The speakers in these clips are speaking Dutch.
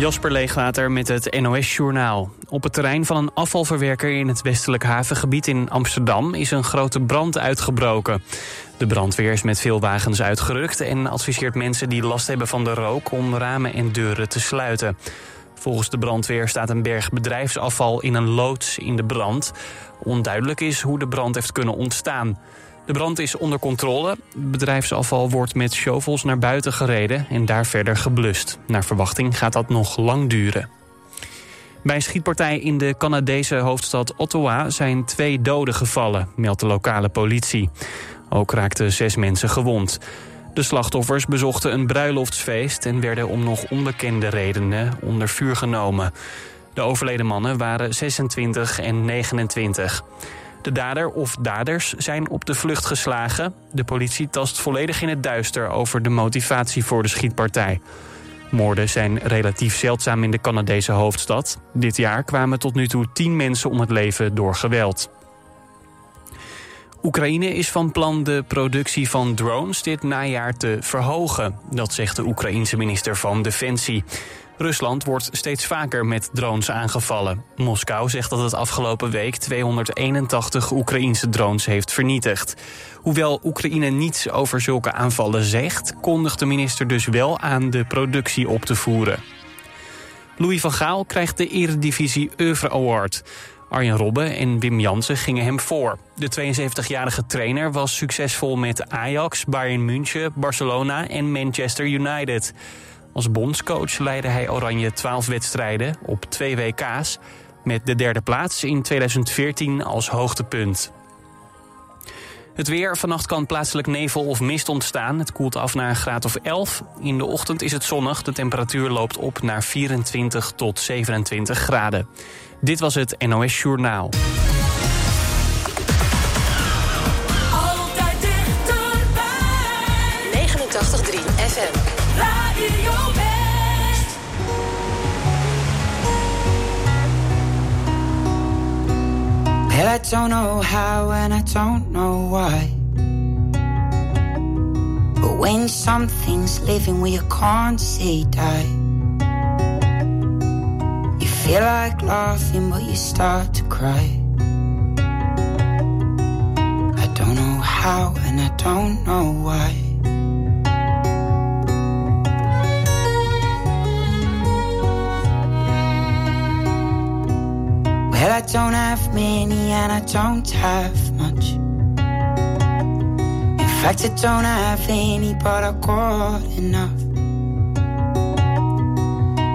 Jasper Leegwater met het NOS-journaal. Op het terrein van een afvalverwerker in het westelijk havengebied in Amsterdam... is een grote brand uitgebroken. De brandweer is met veel wagens uitgerukt... en adviseert mensen die last hebben van de rook... om ramen en deuren te sluiten. Volgens de brandweer staat een berg bedrijfsafval in een loods in de brand. Onduidelijk is hoe de brand heeft kunnen ontstaan... De brand is onder controle. Bedrijfsafval wordt met shovels naar buiten gereden en daar verder geblust. Naar verwachting gaat dat nog lang duren. Bij een schietpartij in de Canadese hoofdstad Ottawa zijn twee doden gevallen, meldt de lokale politie. Ook raakten zes mensen gewond. De slachtoffers bezochten een bruiloftsfeest en werden om nog onbekende redenen onder vuur genomen. De overleden mannen waren 26 en 29. De dader of daders zijn op de vlucht geslagen. De politie tast volledig in het duister over de motivatie voor de schietpartij. Moorden zijn relatief zeldzaam in de Canadese hoofdstad. Dit jaar kwamen tot nu toe tien mensen om het leven door geweld. Oekraïne is van plan de productie van drones dit najaar te verhogen. Dat zegt de Oekraïense minister van Defensie. Rusland wordt steeds vaker met drones aangevallen. Moskou zegt dat het afgelopen week 281 Oekraïense drones heeft vernietigd. Hoewel Oekraïne niets over zulke aanvallen zegt, kondigt de minister dus wel aan de productie op te voeren. Louis van Gaal krijgt de Eredivisie Oeuvre Award. Arjen Robben en Wim Jansen gingen hem voor. De 72-jarige trainer was succesvol met Ajax, Bayern München, Barcelona en Manchester United. Als bondscoach leidde hij Oranje 12 wedstrijden op twee WK's... met de derde plaats in 2014 als hoogtepunt. Het weer. Vannacht kan plaatselijk nevel of mist ontstaan. Het koelt af naar een graad of 11. In de ochtend is het zonnig. De temperatuur loopt op naar 24 tot 27 graden. Dit was het NOS Journaal. I don't know how and I don't know why. But when something's living where you can't say die, you feel like laughing, but you start to cry. I don't know how and I don't know why. Well, I don't have many and I don't have much. In fact, I don't have any, but I got enough.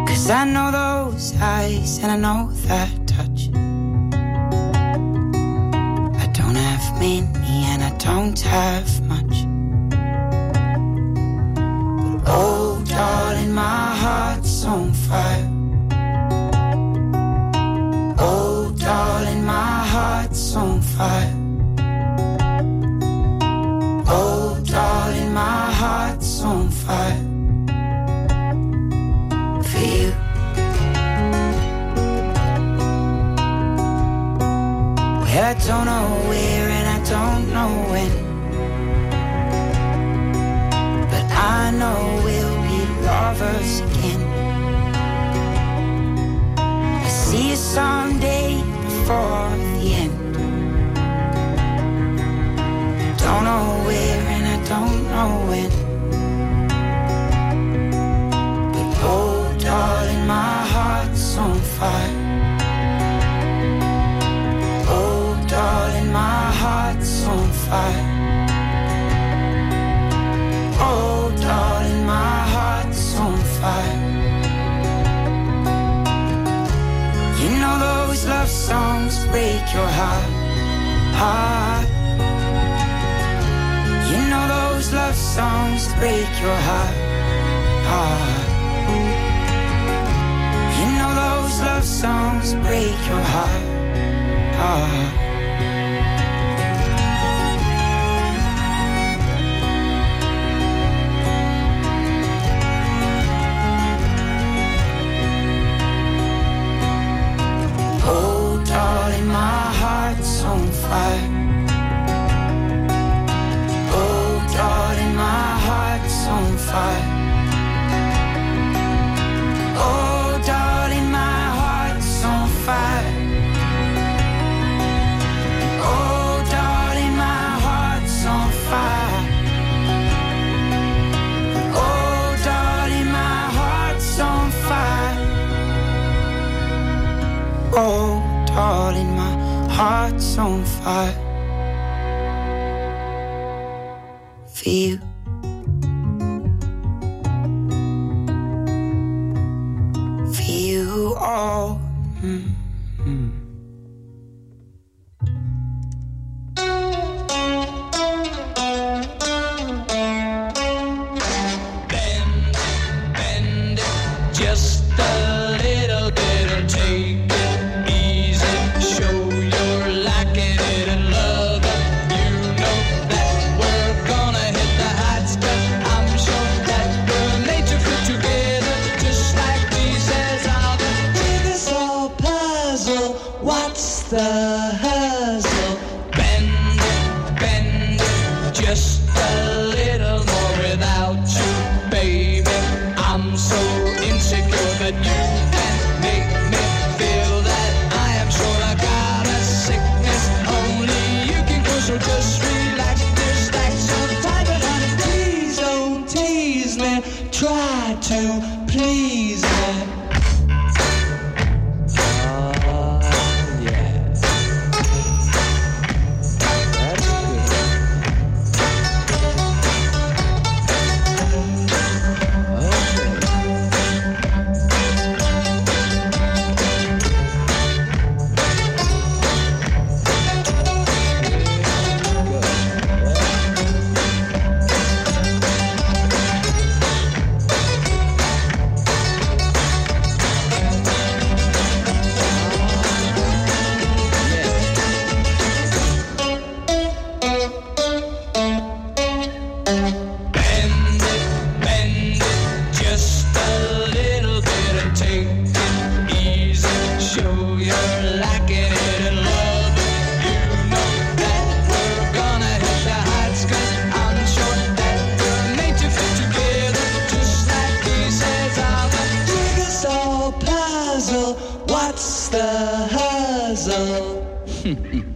Cause I know those eyes and I know that touch. I don't have many and I don't have much. But oh, darling, my heart's on fire. Don't know where and I don't know when. But I know we'll be lovers again. I see you someday before the end. Don't know where and I don't know when. But oh, darling, my heart's on fire. Heart. You know those love songs break your heart, heart. You know those love songs break your heart, heart. on fire. Oh, darling, my heart's on fire. Oh, darling, my heart's on fire. Oh, darling, my heart's on fire. Oh heart's on fire for you. puzzle? What's the hazzle?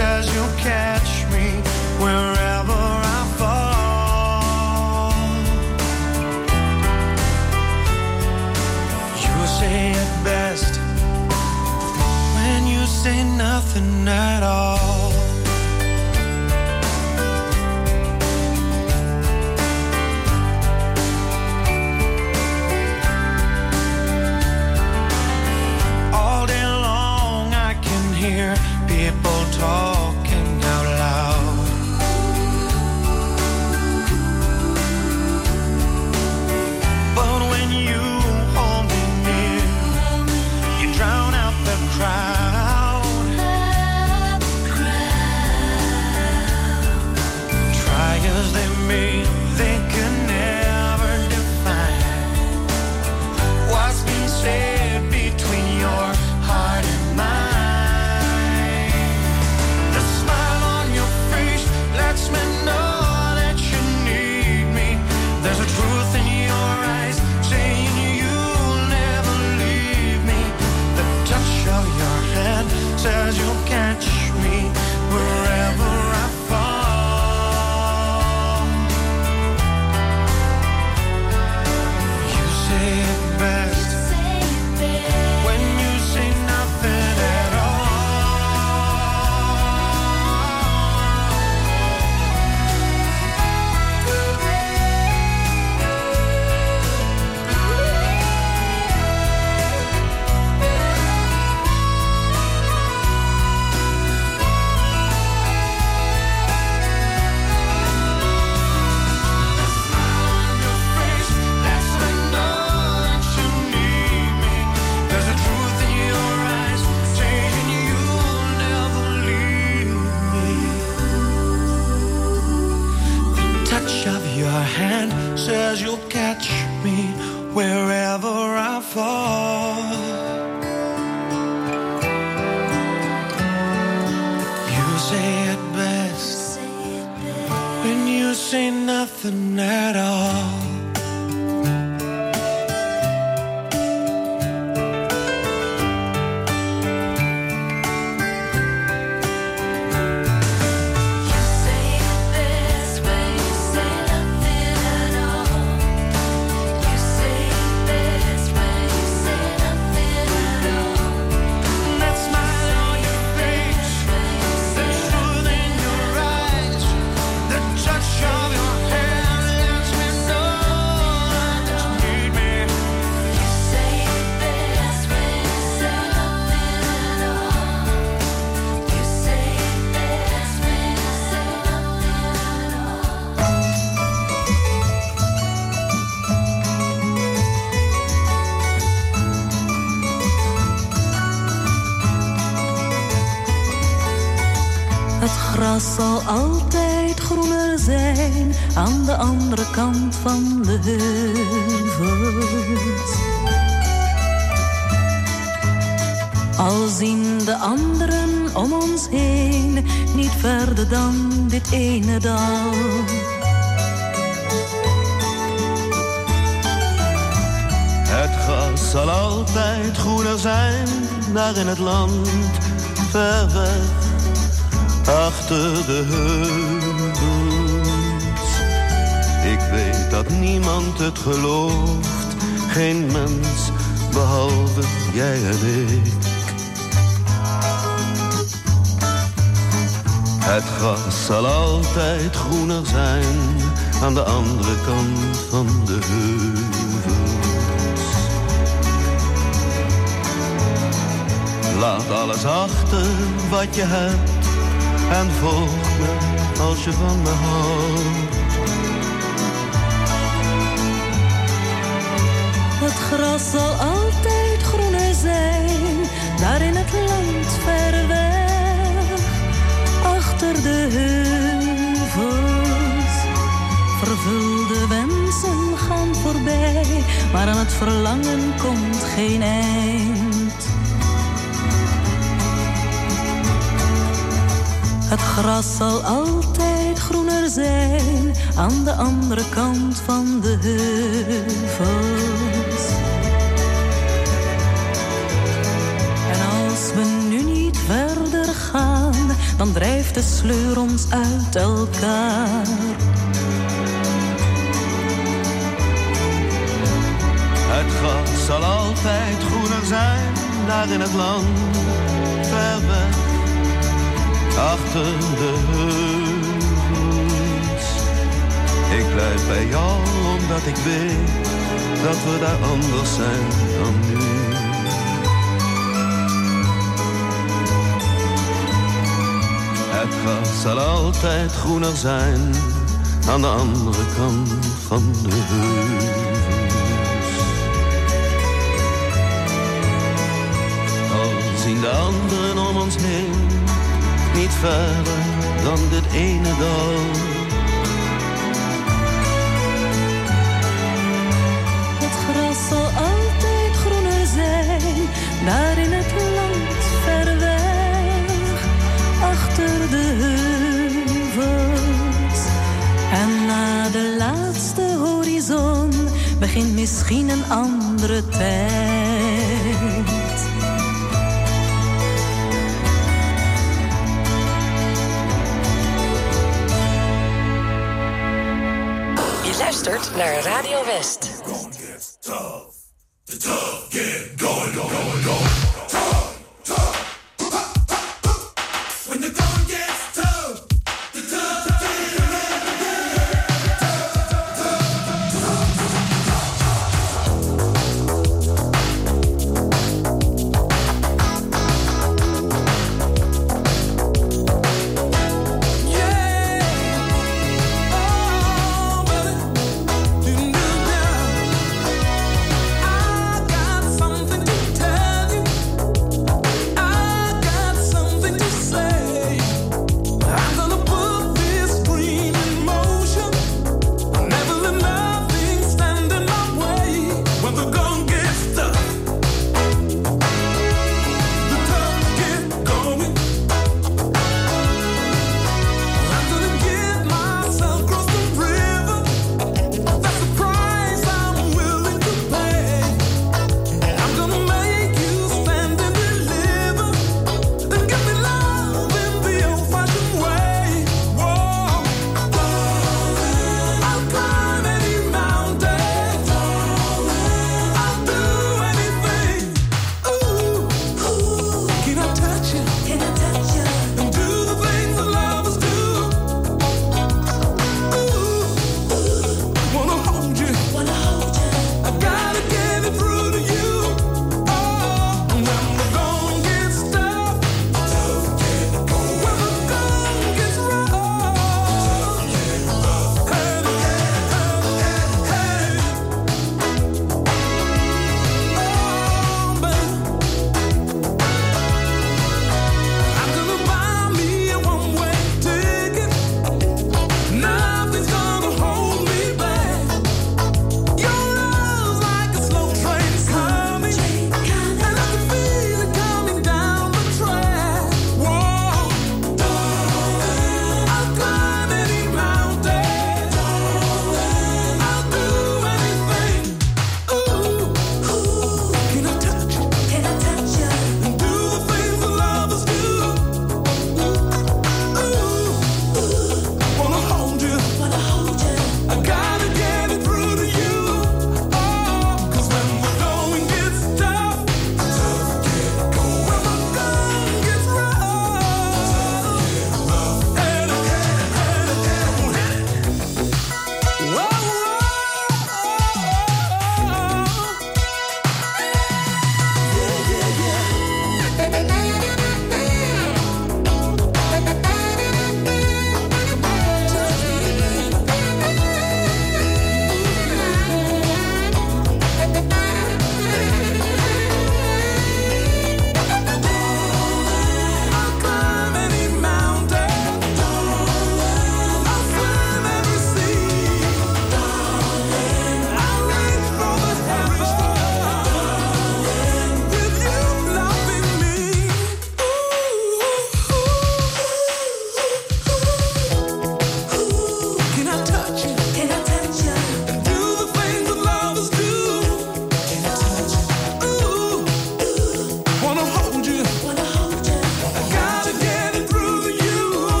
says you'll catch me wherever I fall. You say it best when you say nothing at all. Other hand says you'll catch me wherever I fall. You say it best when you say nothing at all. Andere kant van de heuvels. Al zien de anderen om ons heen niet verder dan dit ene dal. Het gras zal altijd groener zijn, daar in het land, ver weg, achter de heuvels. Dat niemand het gelooft, geen mens, behalve jij en ik. Het gras zal altijd groener zijn, aan de andere kant van de heuvels. Laat alles achter wat je hebt en volg me als je van me houdt. Gras zal altijd groener zijn, daar in het land ver weg, achter de heuvels. Vervulde wensen gaan voorbij, maar aan het verlangen komt geen eind. Het gras zal altijd groener zijn aan de andere kant van de heuvels. Dan drijft de sleur ons uit elkaar. Het gras zal altijd groener zijn, daar in het land, ver weg, achter de heuvels. Ik blijf bij jou, omdat ik weet dat we daar anders zijn dan nu. Het zal altijd groener zijn, aan de andere kant van de heuvels. Al zien de anderen om ons heen niet verder dan dit ene dal. Begint misschien een andere tijd. Je luistert naar Radio West.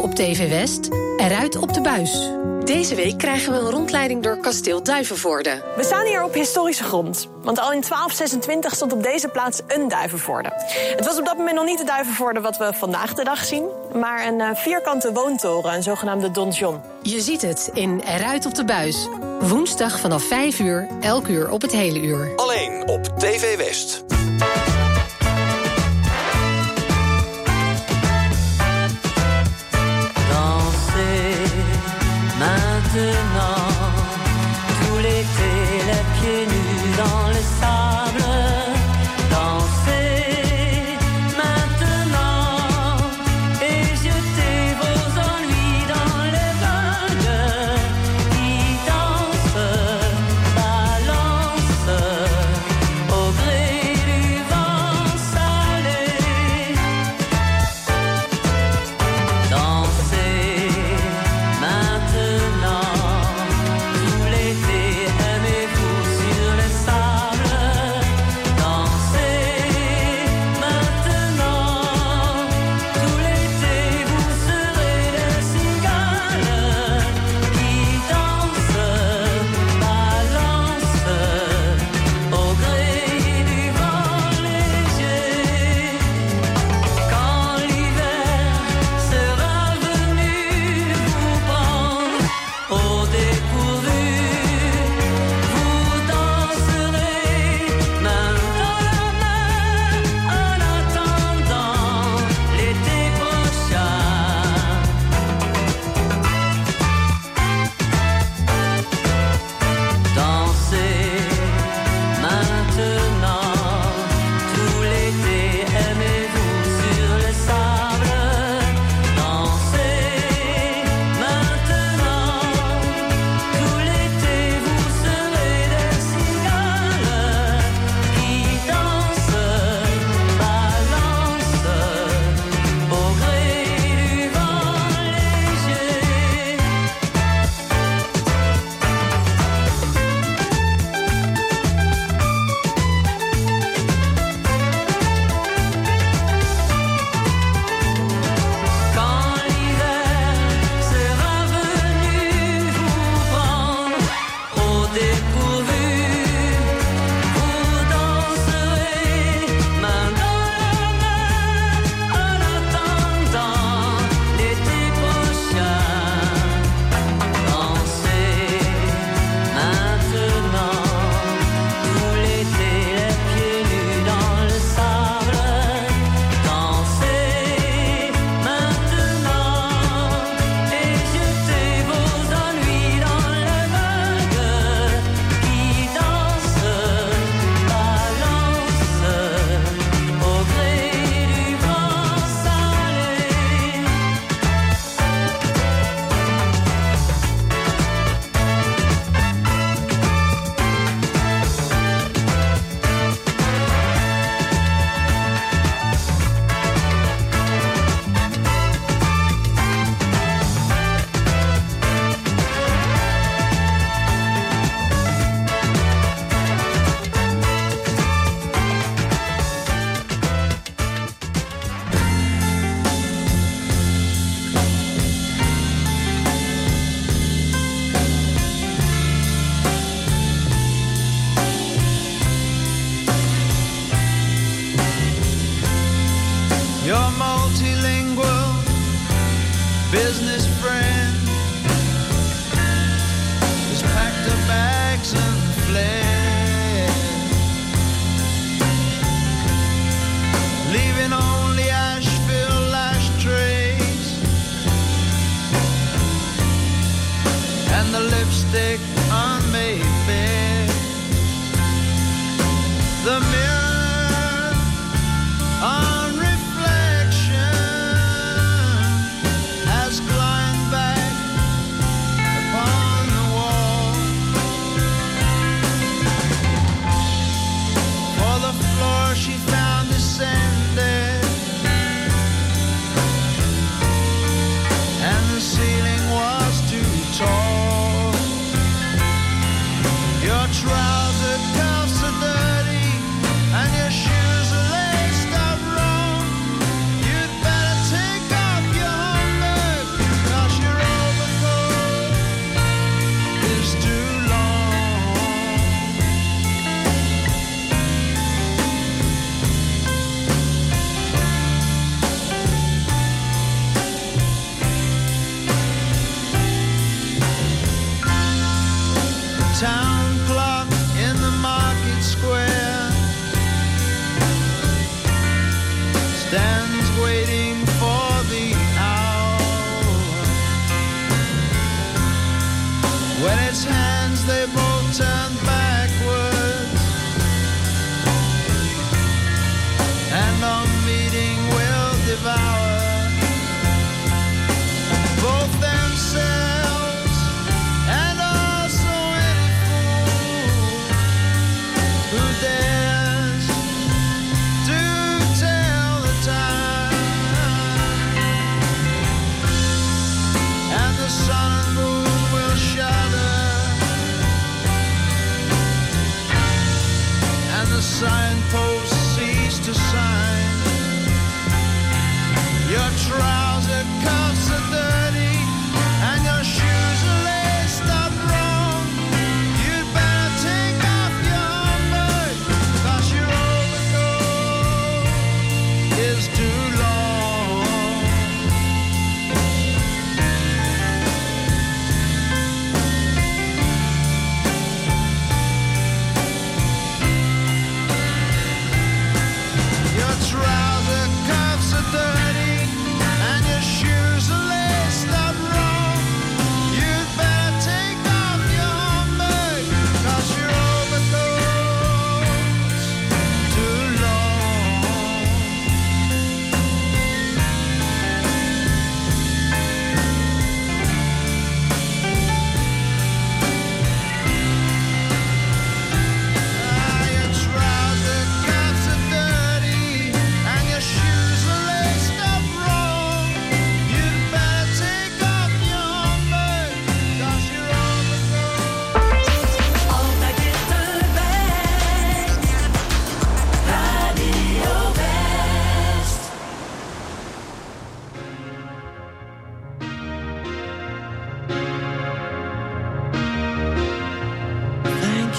op TV West. Eruit op de buis. Deze week krijgen we een rondleiding door kasteel Duivenvoorde. We staan hier op historische grond. Want al in 1226 stond op deze plaats een Duivenvoorde. Het was op dat moment nog niet de Duivenvoorde wat we vandaag de dag zien... maar een eh, vierkante woontoren, een zogenaamde donjon. Je ziet het in Eruit op de buis. Woensdag vanaf 5 uur, elk uur op het hele uur. Alleen op TV West.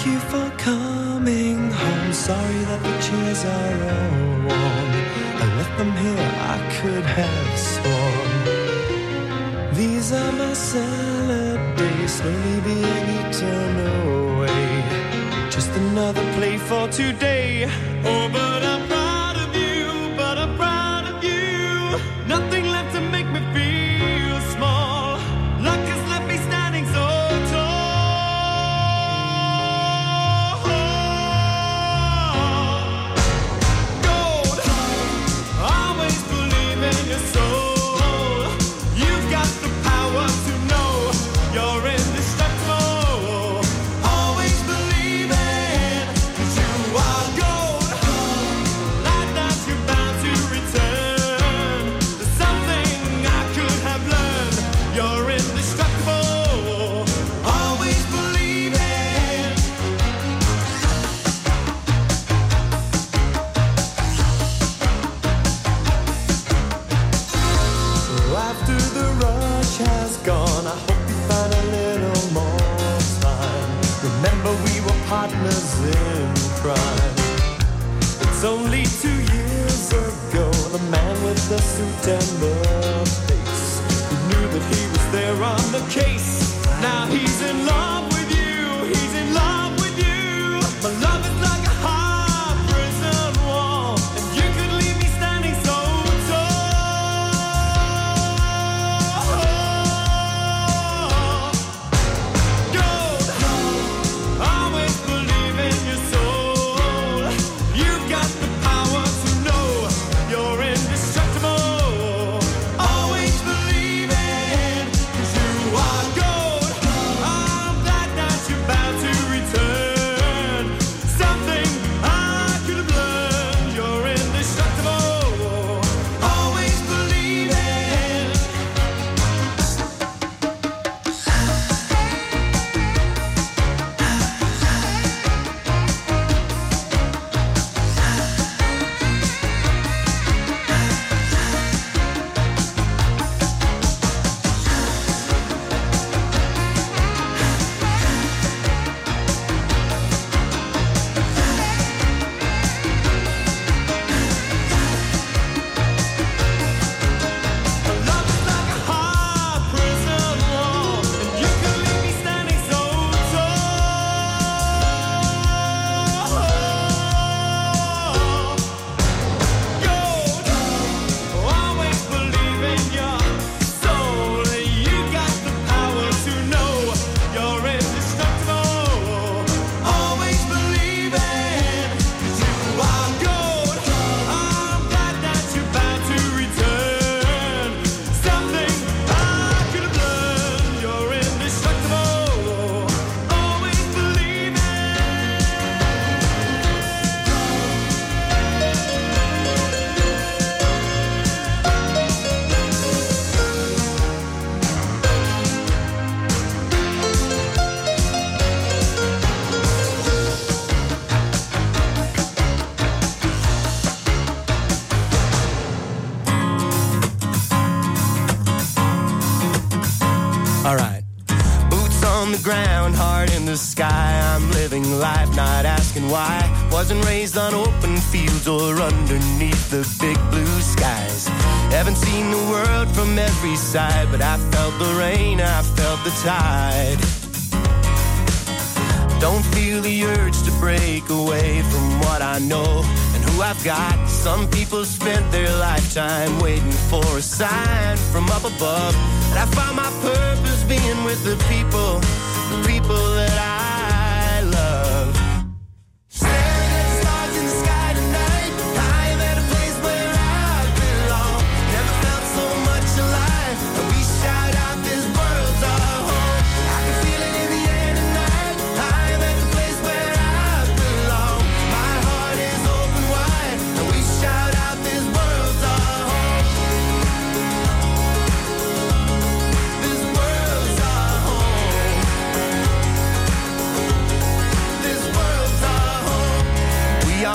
you for coming home. Sorry that the chairs are all worn. I left them here, I could have sworn. These are my salad days, slowly being eaten away. Just another play for today. Oh, but I All right. Boots on the ground, heart in the sky. I'm living life, not asking why. Wasn't raised on open fields or underneath the big blue skies. Haven't seen the world from every side, but I felt the rain, I felt the tide. Don't feel the urge to break away from what I know and who I've got. Some people spent their lifetime waiting for a sign from up above, but I found my purpose being with the people, the people that I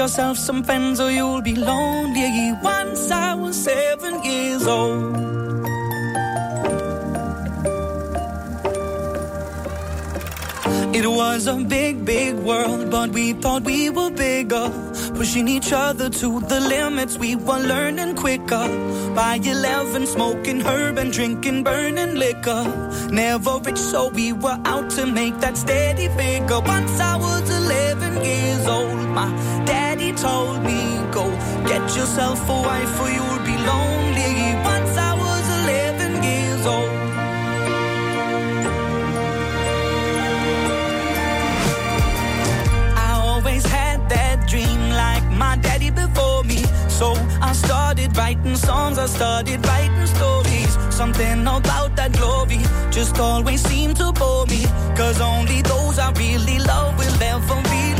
Yourself some friends or you'll be lonely. Once I was seven years old. It was a big, big world, but we thought we were bigger. Pushing each other to the limits, we were learning quicker. By 11, smoking herb and drinking burning liquor. Never rich, so we were out to make that steady figure. Once I was 11 years old, my told me, Go get yourself a wife or you'll be lonely. Once I was 11 years old. I always had that dream like my daddy before me. So I started writing songs, I started writing stories. Something about that glory just always seemed to bore me. Cause only those I really love will ever really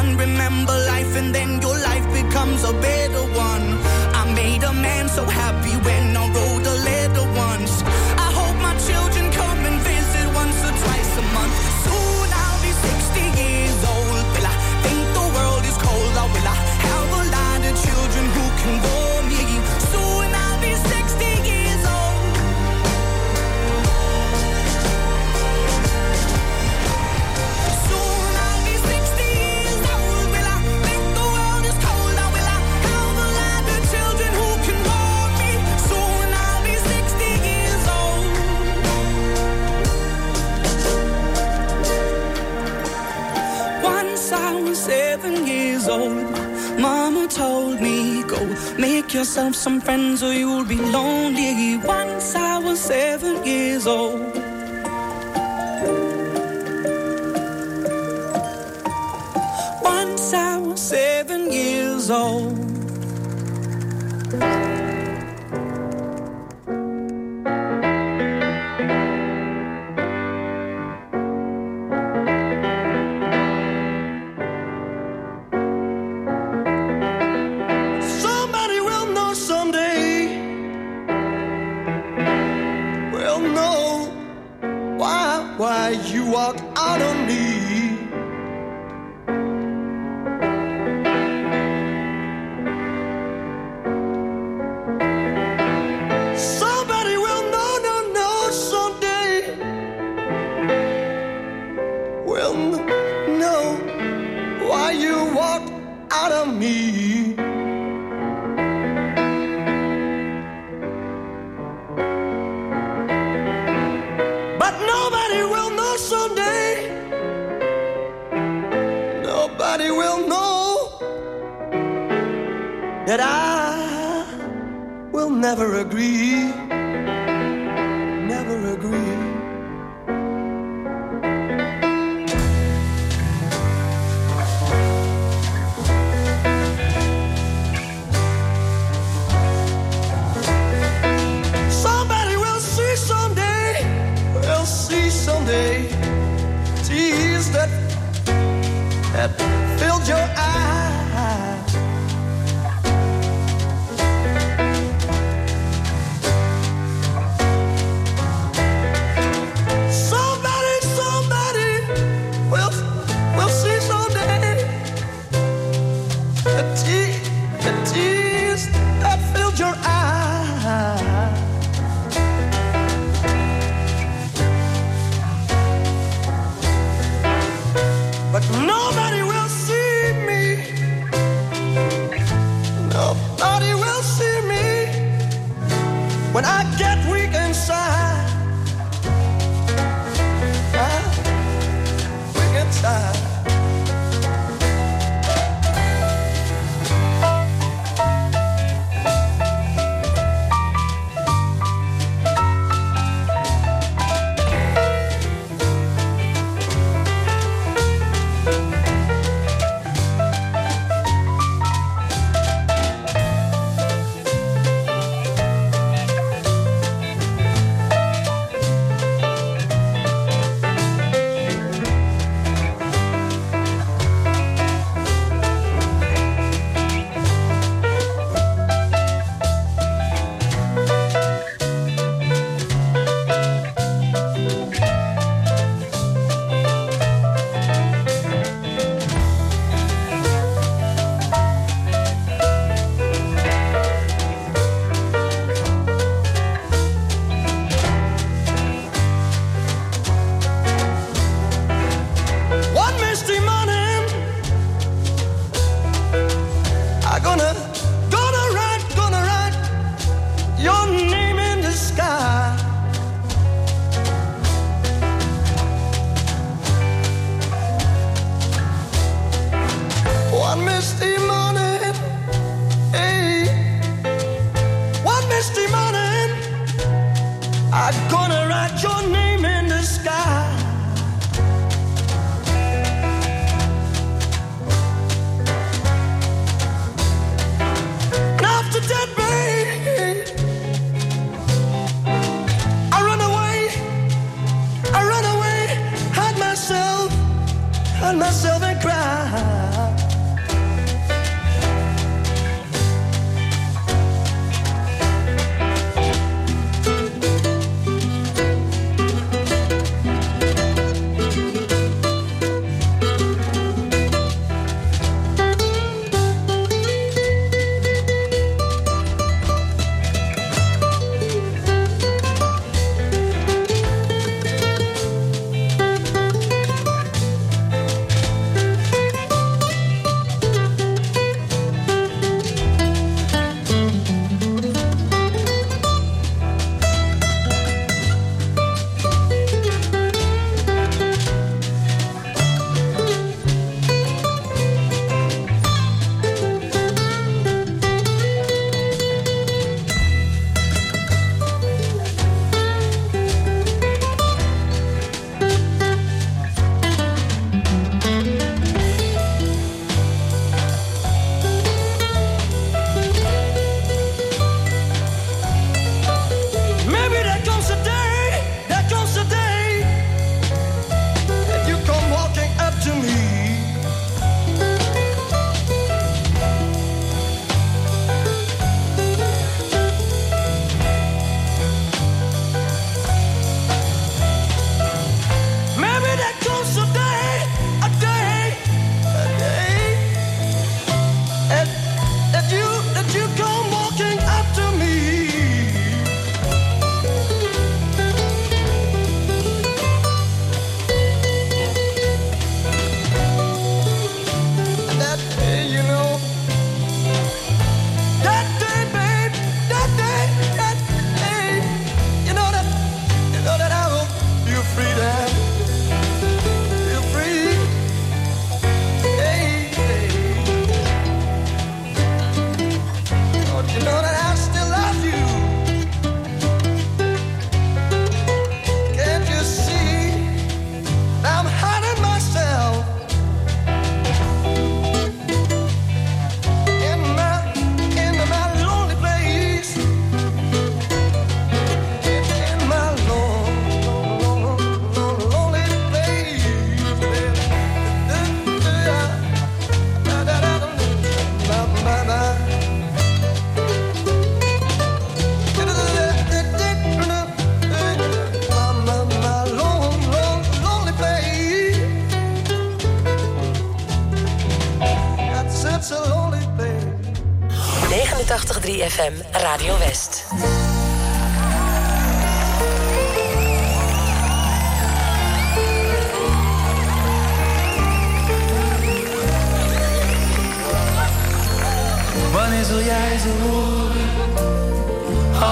61. Remember life, and then your life becomes a better one. I made a man so happy when I Make yourself some friends or you'll be lonely. Once I was seven years old. Once I was seven years old. happy.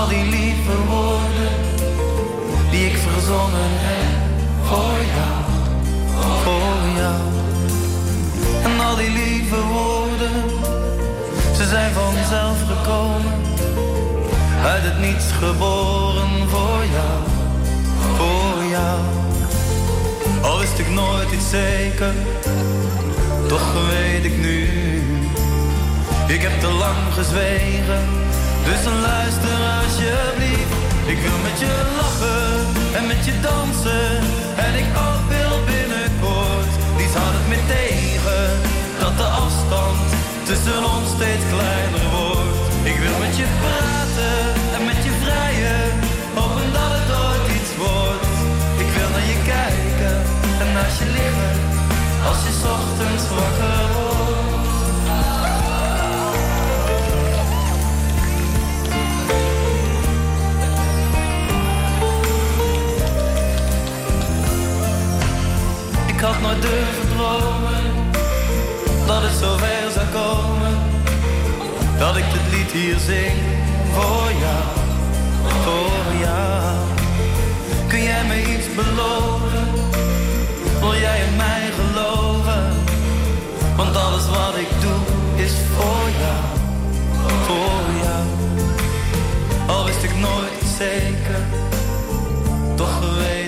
Al die lieve woorden die ik verzonnen heb voor jou, voor jou. En al die lieve woorden, ze zijn vanzelf gekomen, uit het niets geboren voor jou, voor jou. Al wist ik nooit iets zeker, toch weet ik nu. Ik heb te lang gezwegen, dus dan luister alsjeblieft. Ik wil met je lachen en met je dansen. En ik ook wil binnenkort, niets houdt het meer tegen. Dat de afstand tussen ons steeds kleiner wordt. Ik wil met je praten en met je vrijen, hopen dat het ooit iets wordt. Ik wil naar je kijken en naast je liggen, als je ochtends wakker wordt. Ik had nooit durven dromen dat het zover zou komen. Dat ik dit lied hier zing voor jou, voor jou. Kun jij me iets beloven? Wil jij in mij geloven? Want alles wat ik doe is voor jou, voor jou. Al wist ik nooit zeker, toch nu.